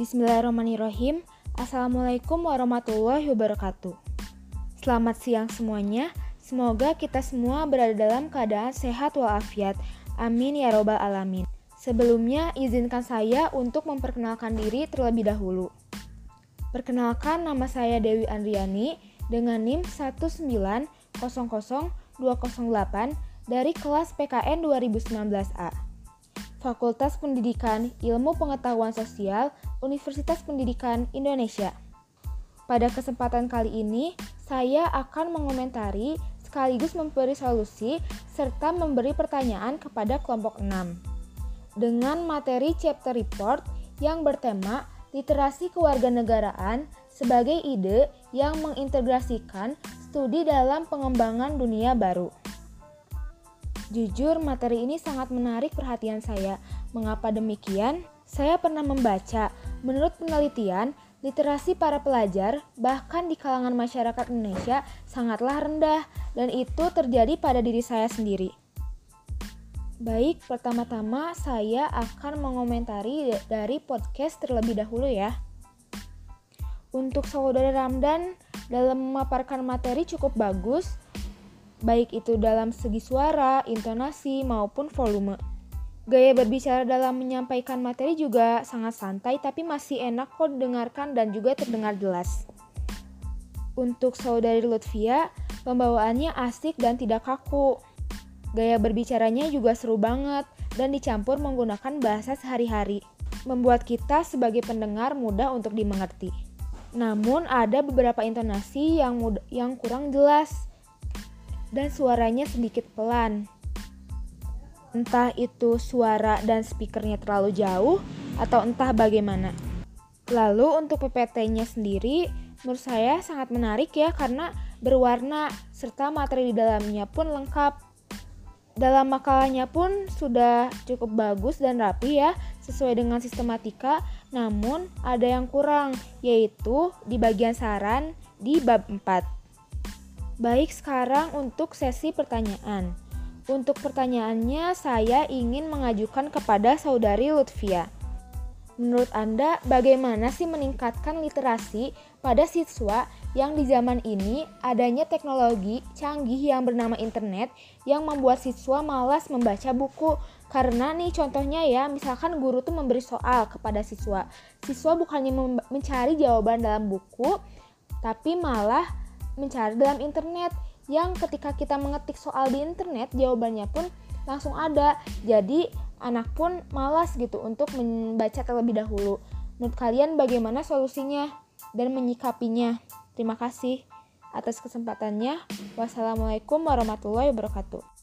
Bismillahirrahmanirrahim. Assalamualaikum warahmatullahi wabarakatuh. Selamat siang semuanya. Semoga kita semua berada dalam keadaan sehat walafiat. Amin ya robbal alamin. Sebelumnya, izinkan saya untuk memperkenalkan diri terlebih dahulu. Perkenalkan, nama saya Dewi Andriani dengan NIM 1900208 dari kelas PKN 2019A. Fakultas Pendidikan Ilmu Pengetahuan Sosial Universitas Pendidikan Indonesia. Pada kesempatan kali ini, saya akan mengomentari sekaligus memberi solusi serta memberi pertanyaan kepada kelompok 6. Dengan materi chapter report yang bertema literasi kewarganegaraan sebagai ide yang mengintegrasikan studi dalam pengembangan dunia baru. Jujur, materi ini sangat menarik perhatian saya. Mengapa demikian? Saya pernah membaca, menurut penelitian, literasi para pelajar, bahkan di kalangan masyarakat Indonesia, sangatlah rendah, dan itu terjadi pada diri saya sendiri. Baik, pertama-tama saya akan mengomentari dari podcast terlebih dahulu ya. Untuk saudara Ramdan, dalam memaparkan materi cukup bagus, baik itu dalam segi suara, intonasi, maupun volume. Gaya berbicara dalam menyampaikan materi juga sangat santai tapi masih enak kok didengarkan dan juga terdengar jelas. Untuk saudari Lutfia, pembawaannya asik dan tidak kaku. Gaya berbicaranya juga seru banget dan dicampur menggunakan bahasa sehari-hari, membuat kita sebagai pendengar mudah untuk dimengerti. Namun ada beberapa intonasi yang mudah, yang kurang jelas dan suaranya sedikit pelan. Entah itu suara dan speakernya terlalu jauh atau entah bagaimana. Lalu untuk PPT-nya sendiri menurut saya sangat menarik ya karena berwarna serta materi di dalamnya pun lengkap. Dalam makalahnya pun sudah cukup bagus dan rapi ya sesuai dengan sistematika namun ada yang kurang yaitu di bagian saran di bab 4. Baik, sekarang untuk sesi pertanyaan. Untuk pertanyaannya, saya ingin mengajukan kepada saudari Lutfia. Menurut Anda, bagaimana sih meningkatkan literasi pada siswa yang di zaman ini adanya teknologi canggih yang bernama internet yang membuat siswa malas membaca buku? Karena nih contohnya ya, misalkan guru tuh memberi soal kepada siswa. Siswa bukannya mencari jawaban dalam buku, tapi malah mencari dalam internet. Yang ketika kita mengetik soal di internet jawabannya pun langsung ada. Jadi anak pun malas gitu untuk membaca terlebih dahulu. Menurut kalian bagaimana solusinya dan menyikapinya? Terima kasih atas kesempatannya. Wassalamualaikum warahmatullahi wabarakatuh